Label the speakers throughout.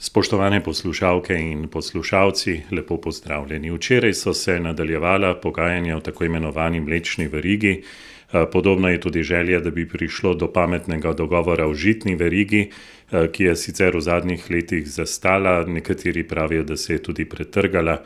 Speaker 1: Spoštovane poslušalke in poslušalci, lepo pozdravljeni. Včeraj so se nadaljevala pogajanja o tako imenovani mlečni verigi. Eh, podobno je tudi želja, da bi prišlo do pametnega dogovora o žitni verigi, eh, ki je sicer v zadnjih letih zastala, nekateri pravijo, da se je tudi pretrgala.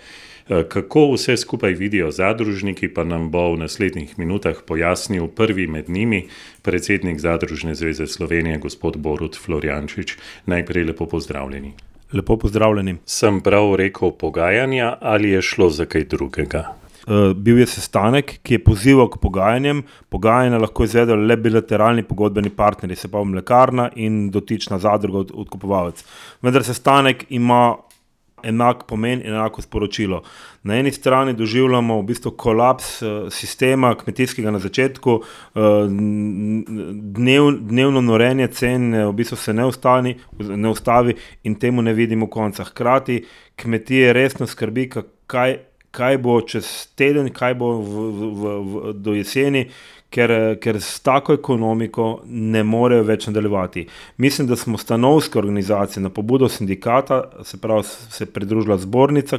Speaker 1: Eh, kako vse skupaj vidijo zadružniki, pa nam bo v naslednjih minutah pojasnil prvi med njimi, predsednik Zadružne zveze Slovenije, gospod Borut Floriančič. Najprej lepo pozdravljeni.
Speaker 2: Lepo pozdravljeni.
Speaker 1: Sem prav rekel pogajanja ali je šlo za kaj drugega?
Speaker 2: Uh, bil je sestanek, ki je pozival k pogajanjem. Pogajanja lahko izvedejo le bilateralni pogodbeni partnerji, se pa mlekarna in dotična zadruga, odkupovalec. Vendar sestanek ima enak pomen in enako sporočilo. Na eni strani doživljamo v bistvu kolaps eh, sistema kmetijskega na začetku, eh, dnev, dnevno norenje cen eh, v bistvu se ne, ustani, ne ustavi in temu ne vidimo konca. Hkrati kmetije resno skrbi, kaj, kaj bo čez teden, kaj bo v, v, v, do jeseni, ker, ker s tako ekonomiko ne morejo več nadaljevati. Mislim, da smo stanovske organizacije na pobudo sindikata, se pravi, se pridružila zbornica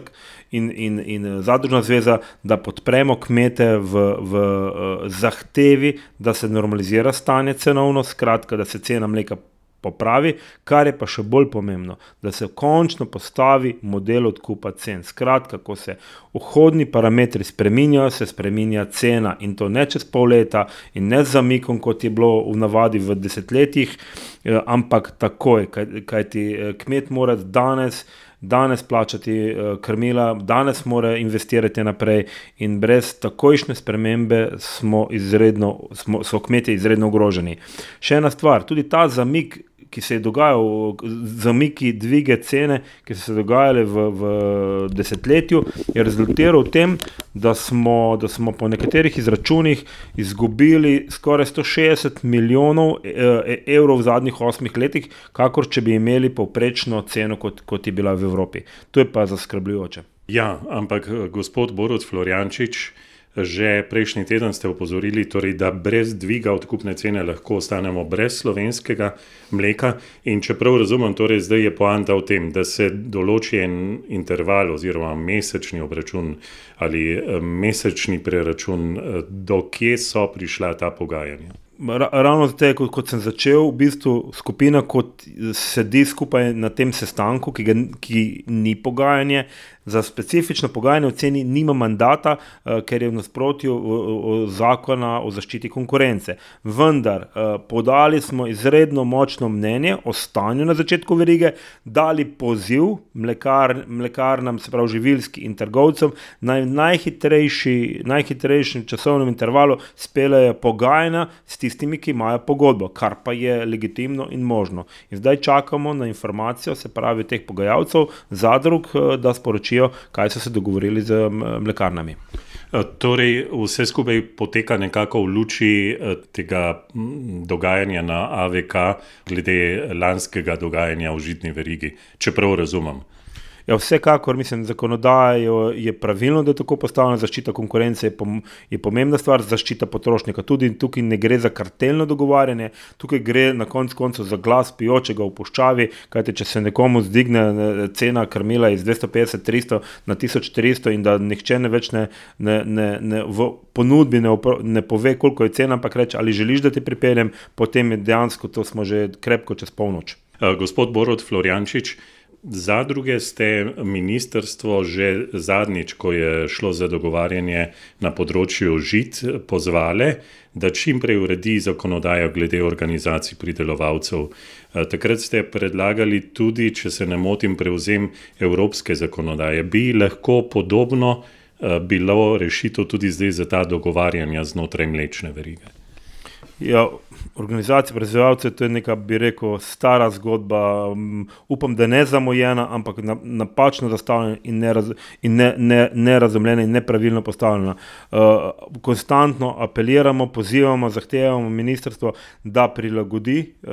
Speaker 2: in, in, in zadružna zveza, da podpremo kmete v, v uh, zahtevi, da se normalizira stanje cenovno, skratka, da se cena mleka popravi, kar je pa še bolj pomembno, da se končno postavi model odkupa cen. Skratka, ko se vhodni parametri spremenjajo, se spremenja cena in to ne čez pol leta in ne z zamikom, kot je bilo v navadi v desetletjih, eh, ampak takoj, kajti kaj eh, kmet mora danes. Danes plačati uh, krmila, danes mora investirati naprej, in brez takojšnje spremembe smo izredno, smo, so kmetje izredno ogroženi. Še ena stvar, tudi ta zamik ki se je dogajal, zamiki dvige cene, ki so se dogajale v, v desetletju, je rezultiral v tem, da smo, da smo po nekaterih izračunih izgubili skoraj 160 milijonov e, e, evrov v zadnjih osmih letih, kakor če bi imeli povprečno ceno, kot, kot je bila v Evropi. To je pa zaskrbljujoče.
Speaker 1: Ja, ampak gospod Borod Floriančič. Že prejšnji teden ste upozorili, torej, da brez dviga odkupne cene lahko ostanemo brez slovenskega mleka. In čeprav razumem, torej zdaj je poanta v tem, da se določi en interval oziroma mesečni obračun ali eh, mesečni preračun, eh, do kje so prišla ta pogajanja.
Speaker 2: Ravno zato, kot, kot sem začel, v bistvu skupina, kot sedi skupaj na tem sestanku, ki, ga, ki ni pogajanje, Za specifično pogajanje o ceni nima mandata, eh, ker je v nasprotju zakona o zaščiti konkurence. Vendar eh, podali smo izredno močno mnenje o stanju na začetku verige, dali poziv mlekar, mlekarnam, se pravi živilski in trgovcem, naj najhitrejši, najhitrejšem časovnem intervalu speljejo pogajanja s tistimi, ki imajo pogodbo, kar pa je legitimno in možno. In zdaj čakamo na informacijo, se pravi teh pogajalcev, zadrug, eh, da sporočijo sporočijo, kaj so se dogovorili z mlekarnami.
Speaker 1: E, torej, vse skupaj poteka nekako v luči e, tega dogajanja na AVK, glede lanskega dogajanja v žitni verigi, čeprav razumem.
Speaker 2: Ja, vsekakor mislim, da zakonodaja je pravilno, da je tako postavljena. Zaščita konkurence je, pom je pomembna stvar, zaščita potrošnika. Tudi tukaj ne gre za kartelno dogovarjanje, tukaj gre na koncu koncev za glas pijočega v puščavi. Kajte, če se nekomu zdigne cena krmila iz 250-300 na 1400 in da nihče ne več ne, ne, ne, ne v ponudbi ne, ne pove, koliko je cena, ampak reče, ali želiš, da ti pripeljem, potem je dejansko to smo že krepko čez polnoč.
Speaker 1: Uh, gospod Borod Floriančič. Zadruge ste ministrstvo že zadnjič, ko je šlo za dogovarjanje na področju žit, pozvali, da čim prej uredi zakonodajo glede organizacij pridelovalcev. Eh, takrat ste predlagali tudi, če se ne motim, prevzem evropske zakonodaje. Bi lahko podobno eh, bilo rešitev tudi zdaj za ta dogovarjanja znotraj mlečne verige?
Speaker 2: Ja, organizacija proizvajalcev je neka, bi rekel, stara zgodba. Um, upam, da ne zamujena, ampak na, napačno zastavljena in, neraz, in ne, ne, nerazumljena in nepravilno postavljena. Uh, konstantno apeliramo, pozivamo, zahtevamo ministrstvo, da prilagodi uh,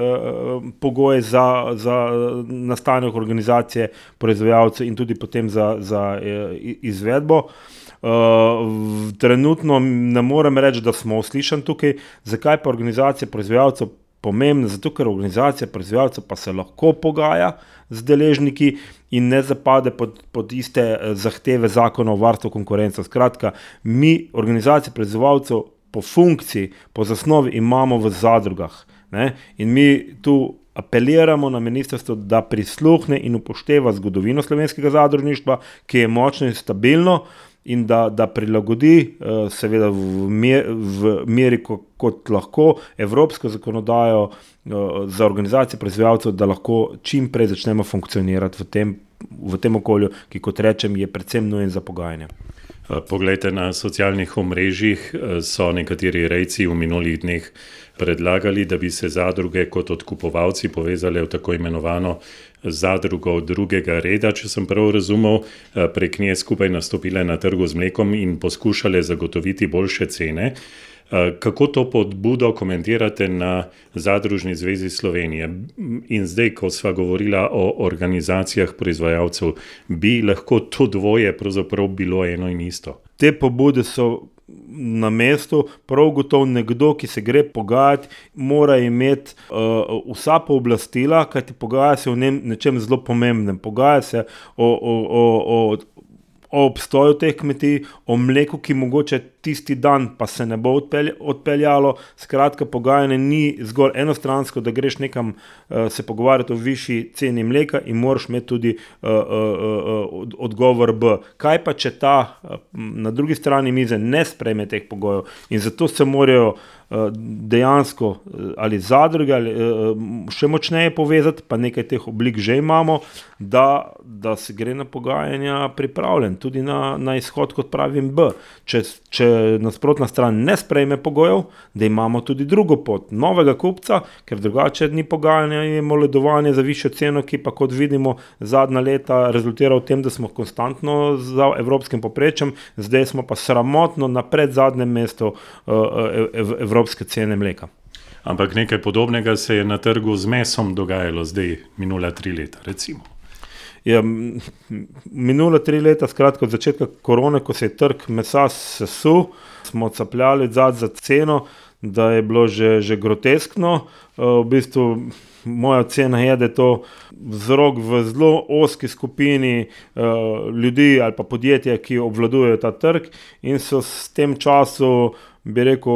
Speaker 2: pogoje za, za nastanek organizacije proizvajalcev in tudi potem za, za uh, izvedbo. Uh, Uh, trenutno ne morem reči, da smo uslišani tukaj, zakaj pa organizacije proizvajalcev pomembna, zato ker organizacija proizvajalcev pa se lahko pogaja z deležniki in ne zapade pod, pod iste eh, zahteve zakona o varstvu konkurence. Skratka, mi, organizacije proizvajalcev, po funkciji, po zasnovi imamo v zadrugah. Ne? In mi tu apeliramo na ministrstvo, da prisluhne in upošteva zgodovino slovenskega zadružništva, ki je močno in stabilno in da, da prilagodi, eh, seveda v, mer, v meri, kot lahko, evropsko zakonodajo eh, za organizacije proizvajalcev, da lahko čim prej začnemo funkcionirati v tem, v tem okolju, ki, kot rečem, je predvsem nujen za pogajanje.
Speaker 1: Eh, poglejte, na socialnih omrežjih so nekateri rejci v minulih dneh predlagali, da bi se zadruge kot odkupovalci povezali v tako imenovano zadrugo drugega reda, če sem prav razumel, eh, prek nje skupaj nastopile na trgu z mlekom in poskušale zagotoviti boljše cene. Eh, kako to podbudo komentirate na Zadružni zvezi Slovenije? In zdaj, ko sva govorila o organizacijah proizvajalcev, bi lahko to dvoje pravzaprav bilo eno in isto?
Speaker 2: Te pobude so na mestu, prav gotovo nekdo, ki se gre pogajati, mora imeti uh, vsa pooblastila, kajti pogaja se o nečem zelo pomembnem. Pogaja se o, o, o, o, o obstoju teh kmetij, o mleku, ki mogoče tisti dan pa se ne bo odpeljalo. Skratka, pogajanje ni zgolj enostransko, da greš nekam uh, se pogovarjati o višji ceni mleka in moraš imeti tudi uh, uh, uh, odgovor B. Kaj pa, če ta uh, na drugi strani mize ne sprejme teh pogojev in zato se morajo dejansko ali zadruge ali še močneje povezati, pa nekaj teh oblik že imamo, da, da se gre na pogajanja pripravljen, tudi na, na izhod, kot pravim, B. Če, če nasprotna stran ne sprejme pogojev, da imamo tudi drugo pot, novega kupca, ker drugače ni pogajanja in moledovanje za višjo ceno, ki pa kot vidimo zadnja leta rezultira v tem, da smo konstantno za evropskim poprečjem, zdaj smo pa sramotno na pred zadnjem mestu uh, ev, evropske cene mleka.
Speaker 1: Ampak nekaj podobnega se je na trgu z mesom dogajalo zdaj, minula tri leta, recimo
Speaker 2: je minulo tri leta, skratka od začetka korone, ko se je trg mesa sesul, smo capljali za ceno, da je bilo že, že groteskno. Eh, v bistvu moja cena je, da je to vzrok v zelo oski skupini uh, ljudi ali pa podjetja, ki obvladujejo ta trg in so s tem času bi rekel,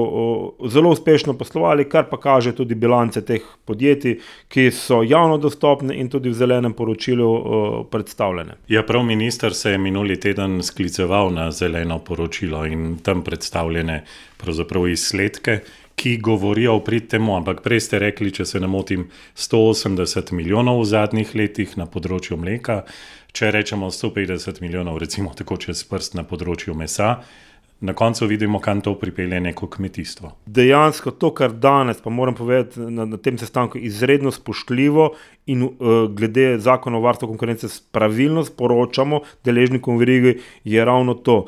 Speaker 2: zelo uspešno poslovali, kar pa kaže tudi bilance teh podjetij, ki so javno dostopne in tudi v zelenem poročilu predstavljene.
Speaker 1: Ja, prav minister se je minuli teden skliceval na zeleno poročilo in tam predstavljene izsledke. Ki govorijo o prid temu, ampak prej ste rekli, če se ne motim, 180 milijonov v zadnjih letih na področju mleka, če rečemo 150 milijonov, recimo tako čez prst na področju mesa, na koncu vidimo, kam to pripelje neko kmetijstvo.
Speaker 2: Dejansko to, kar danes, pa moram povedati na, na tem sestanku, izredno spoštljivo in uh, glede zakona o varstvu konkurence pravilno sporočamo deležnikom v Rigi, je ravno to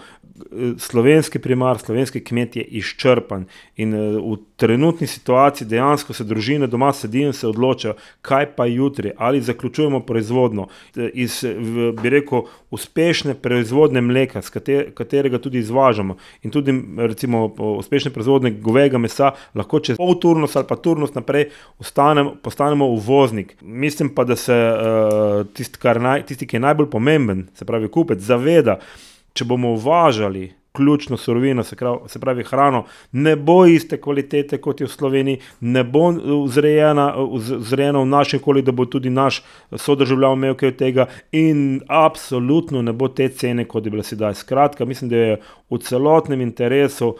Speaker 2: slovenski primar, slovenski kmet je izčrpan in eh, v trenutni situaciji dejansko se družine doma sedijo in se odločajo, kaj pa jutri, ali zaključujemo proizvodno eh, iz, bi rekel, uspešne proizvodne mleka, z katerega tudi izvažamo in tudi recimo uspešne proizvodne govega mesa, lahko čez pol turnus ali pa turnus naprej ostanem, postanemo uvoznik. Mislim pa, da se tisti, tisti, ki je najbolj pomemben, se pravi kupec, zaveda, če bomo uvažali ključno surovino, se, pravi hrano, ne bo iste kvalitete kot je v Sloveniji, ne bo vzrejena, vzrejena v našem okolju, da bo tudi naš sodržavljan imel kaj od tega, in absolutno ne bo te cene, kot je bila sedaj. Skratka, mislim, da je v celotnem interesu,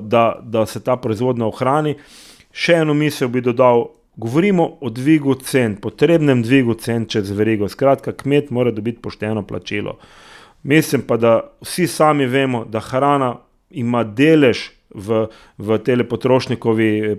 Speaker 2: da, da se ta proizvodnja ohrani. Še eno misel bi dodal. Govorimo o dvigu cen, potrebnem dvigu cen čez verigo. Skratka, kmet mora dobiti pošteno plačilo. Mislim pa, da vsi sami vemo, da hrana ima delež v, v tej potrošnikovi uh,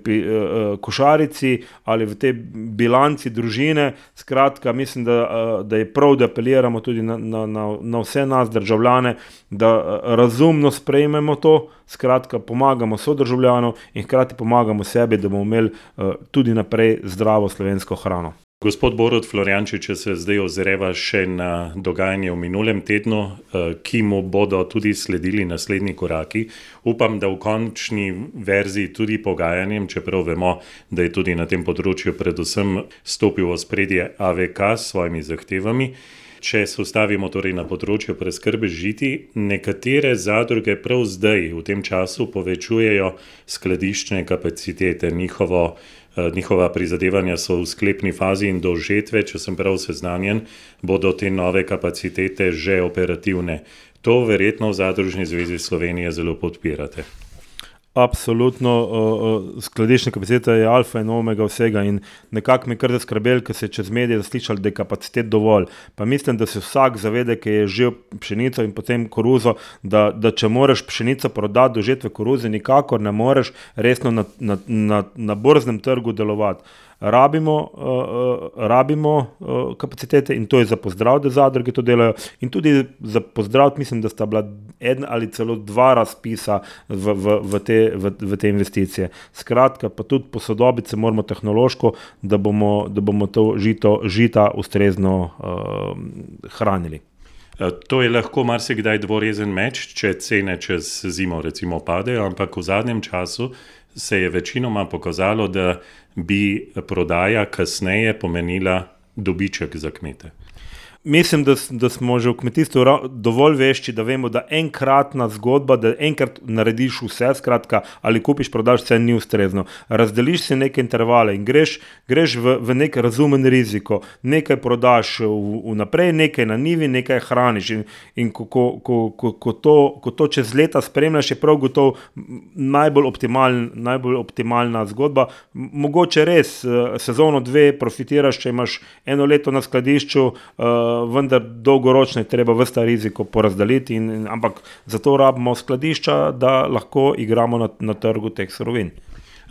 Speaker 2: košarici ali v tej bilanci družine. Skratka, mislim, da, uh, da je prav, da apeliramo tudi na, na, na, na vse nas, državljane, da uh, razumno sprejmemo to, skratka, pomagamo sodržavljanom in hkrati pomagamo sebi, da bomo imeli uh, tudi naprej zdravo slovensko hrano.
Speaker 1: Gospod Borod Floriančič, če se zdaj ozreva še na dogajanje v minulem tednu, eh, ki mu bodo tudi sledili naslednji koraki, upam, da v končni verziji tudi pogajanjem, čeprav vemo, da je tudi na tem področju predvsem stopil v spredje AVK s svojimi zahtevami. Če se ustavimo torej na področju preskrbe žiti, nekatere zadruge prav zdaj, v tem času, povečujejo skladiščne kapacitete, njihovo njihova prizadevanja so v sklepni fazi in do žetve, če sem prav seznanjen, bodo te nove kapacitete že operativne. To verjetno v Zadružni zvezi Slovenije zelo podpirate.
Speaker 2: Absolutno, uh, skladiščna kapaciteta je alfa in omega vsega. In nekako me kar zaskrbel, ker se je čez medije zaslišal, da je kapacitet dovolj. Pa mislim, da se vsak zavede, ki je že pšenico in potem koruzo, da, da če moraš pšenico prodati do žetve koruze, nikakor ne moreš resno na, na, na, na borznem trgu delovati rabimo, uh, rabimo uh, kapacitete in to je za pozdrav, da zadruge to delajo. In tudi za pozdrav, mislim, da sta bila ena ali celo dva razpisa v, v, v, te, v, v te investicije. Skratka, pa tudi posodobiti se moramo tehnološko, da bomo, da bomo to žito, žita ustrezno uh, hranili.
Speaker 1: To je lahko marsikdaj dvorezen meč, če cene čez zimo recimo padejo, ampak v zadnjem času se je večinoma pokazalo, da bi prodaja kasneje pomenila dobiček za kmete.
Speaker 2: Mislim, da, da smo že v kmetijstvu dovolj vešči, da vemo, da enkratna zgodba, da enkrat narediš vse, skratka, ali kupiš, prodaš, vse ni ustrezno. Razdeliš si neke intervale in greš, greš v, v nek razumen riziko. Nekaj prodaš vnaprej, nekaj na nivi, nekaj hraniš. In, in ko, ko, ko, ko, ko, to, ko to čez leta spremljaš, je prav gotovo najbolj, optimaln, najbolj optimalna zgodba. Mogoče res eh, sezono dve profitiraš, če imaš eno leto na skladišču. Uh, vendar dolgoročno je treba vsta riziko porazdeliti, in, in, ampak zato rabimo skladišča, da lahko igramo na, na trgu teh surovin.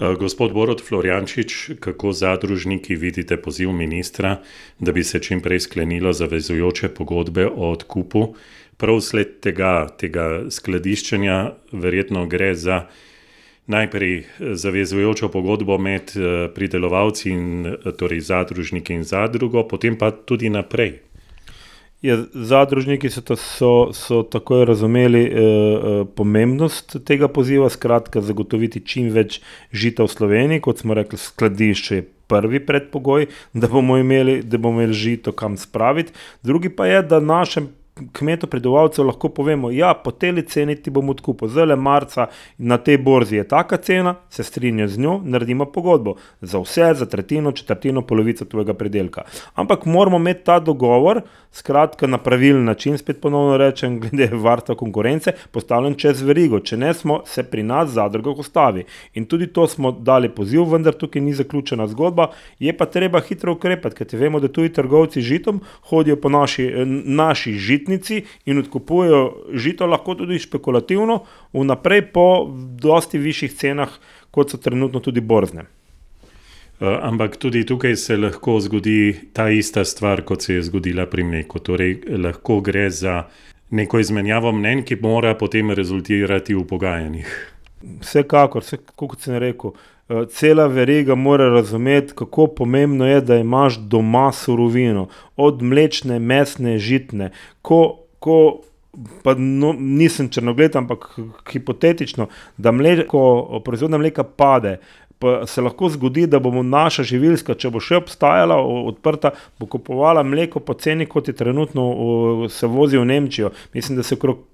Speaker 1: Eh, gospod Borod Floriančič, kako zadružniki vidite poziv ministra, da bi se čim prej sklenilo zavezujoče pogodbe o odkupu? Prav sled tega, tega skladiščenja, verjetno gre za najprej zavezujočo pogodbo med eh, pridelovalci in torej zadružniki in zadrugo, potem pa tudi naprej.
Speaker 2: Ja, zadružniki so, to, so, so takoj razumeli eh, eh, pomembnost tega poziva, skratka, zagotoviti čim več žita v Sloveniji, kot smo rekli, skladišče je prvi predpogoj, da bomo imeli, da bomo imeli žito kam spraviti. Drugi pa je, da našem kmetu, predovalcev lahko povemo, da ja, po tej ceni ti bomo odkupili, zelo marca na tej borzi je taka cena, se strinjajo z njo, naredimo pogodbo za vse, za tretjino, četrtino, polovico tvojega predelka. Ampak moramo imeti ta dogovor, skratka, na pravilen način, spet ponovno rečem, glede varstva konkurence, postavljen čez verigo. Če ne smo, se pri nas zadruga ustavi. In tudi to smo dali poziv, vendar tukaj ni zaključena zgodba, je pa treba hitro ukrepati, ker vemo, da tudi trgovci žitom hodijo po naši, naši žit žitnici in odkupujejo žito, lahko tudi špekulativno, vnaprej po dosti višjih cenah, kot so trenutno tudi borzne.
Speaker 1: Eh, ampak tudi tukaj se lahko zgodi ta ista stvar, kot se je zgodila pri mleku. Torej, lahko gre za neko izmenjavo mnen, ki mora potem rezultirati v pogajanjih.
Speaker 2: Vsekakor, vse, kot sem rekel, eh, cela veriga mora razumeti, kako pomembno je, da imaš doma surovino, od mlečne, mesne, žitne. Ko, ko pa no, nisem črnogled, ampak hipotetično, da mleko, proizvodnja mleka pade, pa se lahko zgodi, da bomo naša živilska, če bo še obstajala, odprta, bo kupovala mleko po ceni, kot je trenutno se vozi v Nemčijo. Mislim, da se, okrog,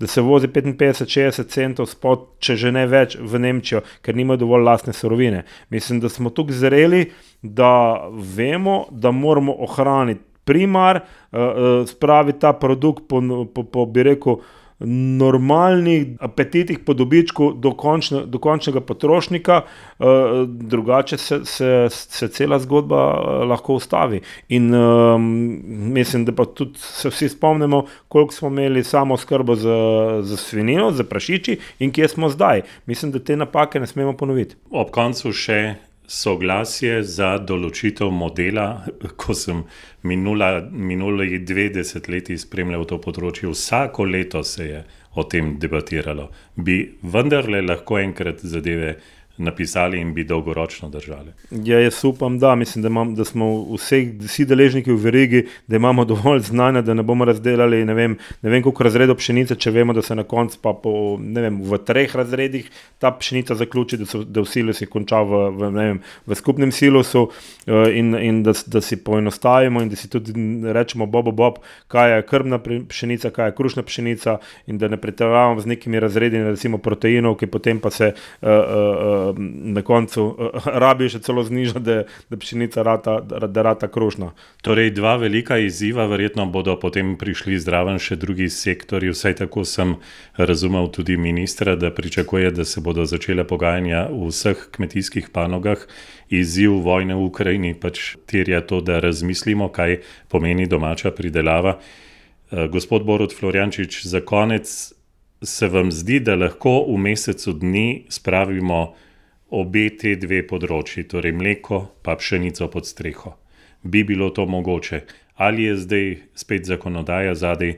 Speaker 2: da se vozi 55-60 centov spod, če že ne več, v Nemčijo, ker nimajo dovolj lastne surovine. Mislim, da smo tukaj zreli, da vemo, da moramo ohraniti primar, uh, uh, spraviti ta produkt po, po, po bi rekel, normalnih apetitih po dobičku do, končne, do končnega potrošnika, uh, drugače se, se, se cela zgodba uh, lahko ustavi. In um, mislim, da pa tudi se vsi spomnimo, koliko smo imeli samo skrbo za, za svinino, za prašiči in kje smo zdaj. Mislim, da te napake ne smemo ponoviti.
Speaker 1: Ob koncu še soglasje za določitev modela, ko sem minula, minuli dve desetletji spremljal to področje, vsako leto se je o tem debatiralo. Bi vendarle lahko enkrat zadeve napisali in bi dolgoročno držali.
Speaker 2: Ja, jaz upam, da, mislim, da, imam, da smo vse, vsi deležniki v verigi, da imamo dovolj znanja, da ne bomo razdelali ne vem, ne vem koliko razredov pšenice, če vemo, da se na koncu pa po, vem, v treh razredih ta pšenica zaključi, da, so, da v silosi konča v, v, vem, v skupnem silosu uh, in, in da, da si poenostavimo in da si tudi rečemo, bobo, bob, kaj je krmna pšenica, kaj je krušna pšenica in da ne pretiravamo z nekimi razredi, recimo proteinov, ki potem pa se uh, uh, na koncu uh, rabi še celo znižati, da, da pšenica rata, da, da rata krušna.
Speaker 1: Torej, dva velika izziva, verjetno bodo potem prišli zdraven še drugi sektori. Vsaj tako sem razumel tudi ministra, da pričakuje, da se bodo začele pogajanja v vseh kmetijskih panogah. Izziv vojne v Ukrajini pač terja to, da razmislimo, kaj pomeni domača pridelava. Gospod Borod Florjančič, za konec se vam zdi, da lahko v mesecu dni spravimo obe te dve področji, torej mleko pa pšenico pod streho. Bi bilo to mogoče? Ali je zdaj spet zakonodaja zadaj,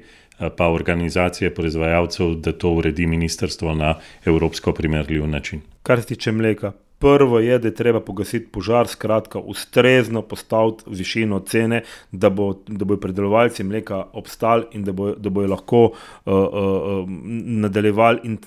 Speaker 1: pa organizacije proizvajalcev, da to uredi ministrstvo na evropsko primerljiv način?
Speaker 2: Kar se tiče mleka, Prvo je, da je treba pogasiti požar, skratka, ustrezno postaviti višino cene, da, bo, da bodo predelovalci mleka obstali in da, bo, da bodo lahko uh, uh, nadaljevali in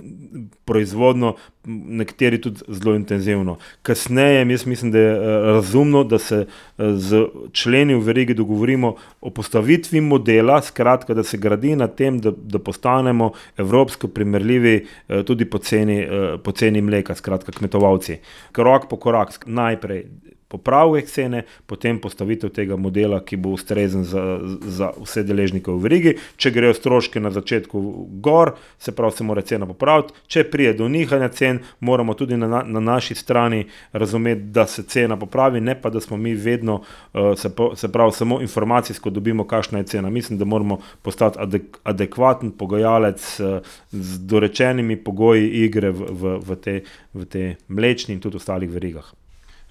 Speaker 2: proizvodno, nekateri tudi zelo intenzivno. Kasneje, jaz mislim, da je razumno, da se z členi v verigi dogovorimo o postavitvi modela, skratka, da se gradi na tem, da, da postanemo evropsko primerljivi tudi po ceni, po ceni mleka, skratka, kmetovalci korak po korak, najprej popravek cene, potem postavitev tega modela, ki bo ustrezen za, za vse deležnike v verigi. Če grejo stroške na začetku gor, se pravi, se mora cena popraviti. Če prije do nihanja cen, moramo tudi na, na naši strani razumeti, da se cena popravi, ne pa da smo mi vedno, uh, se, se pravi, samo informacijsko dobimo, kakšna je cena. Mislim, da moramo postati adek, adekvaten pogajalec uh, z dorečenimi pogoji igre v, v, v, te, v te mlečni in tudi ostalih verigah.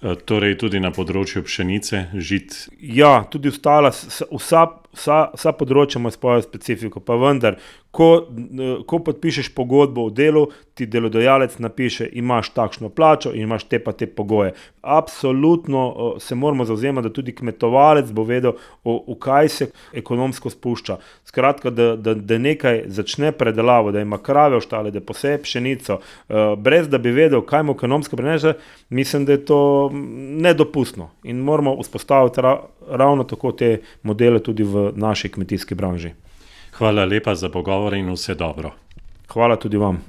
Speaker 1: Eh, torej, tudi na področju pšenice, žit.
Speaker 2: Ja, tudi ostala, vsa, vsa, vsa področja imajo svojo specifiko, pa vendar, ko, ko podpišeš pogodbo o delu, ti delodajalec napiše, imaš takšno plačo in imaš te pa te pogoje. Absolutno se moramo zauzemati, da tudi kmetovalec bo vedel, v kaj se ekonomsko spušča. Skratka, da, da, da nekaj začne predelavo, da ima krave v štale, da poseje pšenico, brez da bi vedel, kaj mu ekonomsko prinese, mislim, da je to nedopustno in moramo vzpostaviti ravno tako te modele tudi v naši kmetijski branži.
Speaker 1: Hvala lepa za pogovor in vse dobro.
Speaker 2: Hvala tudi vam.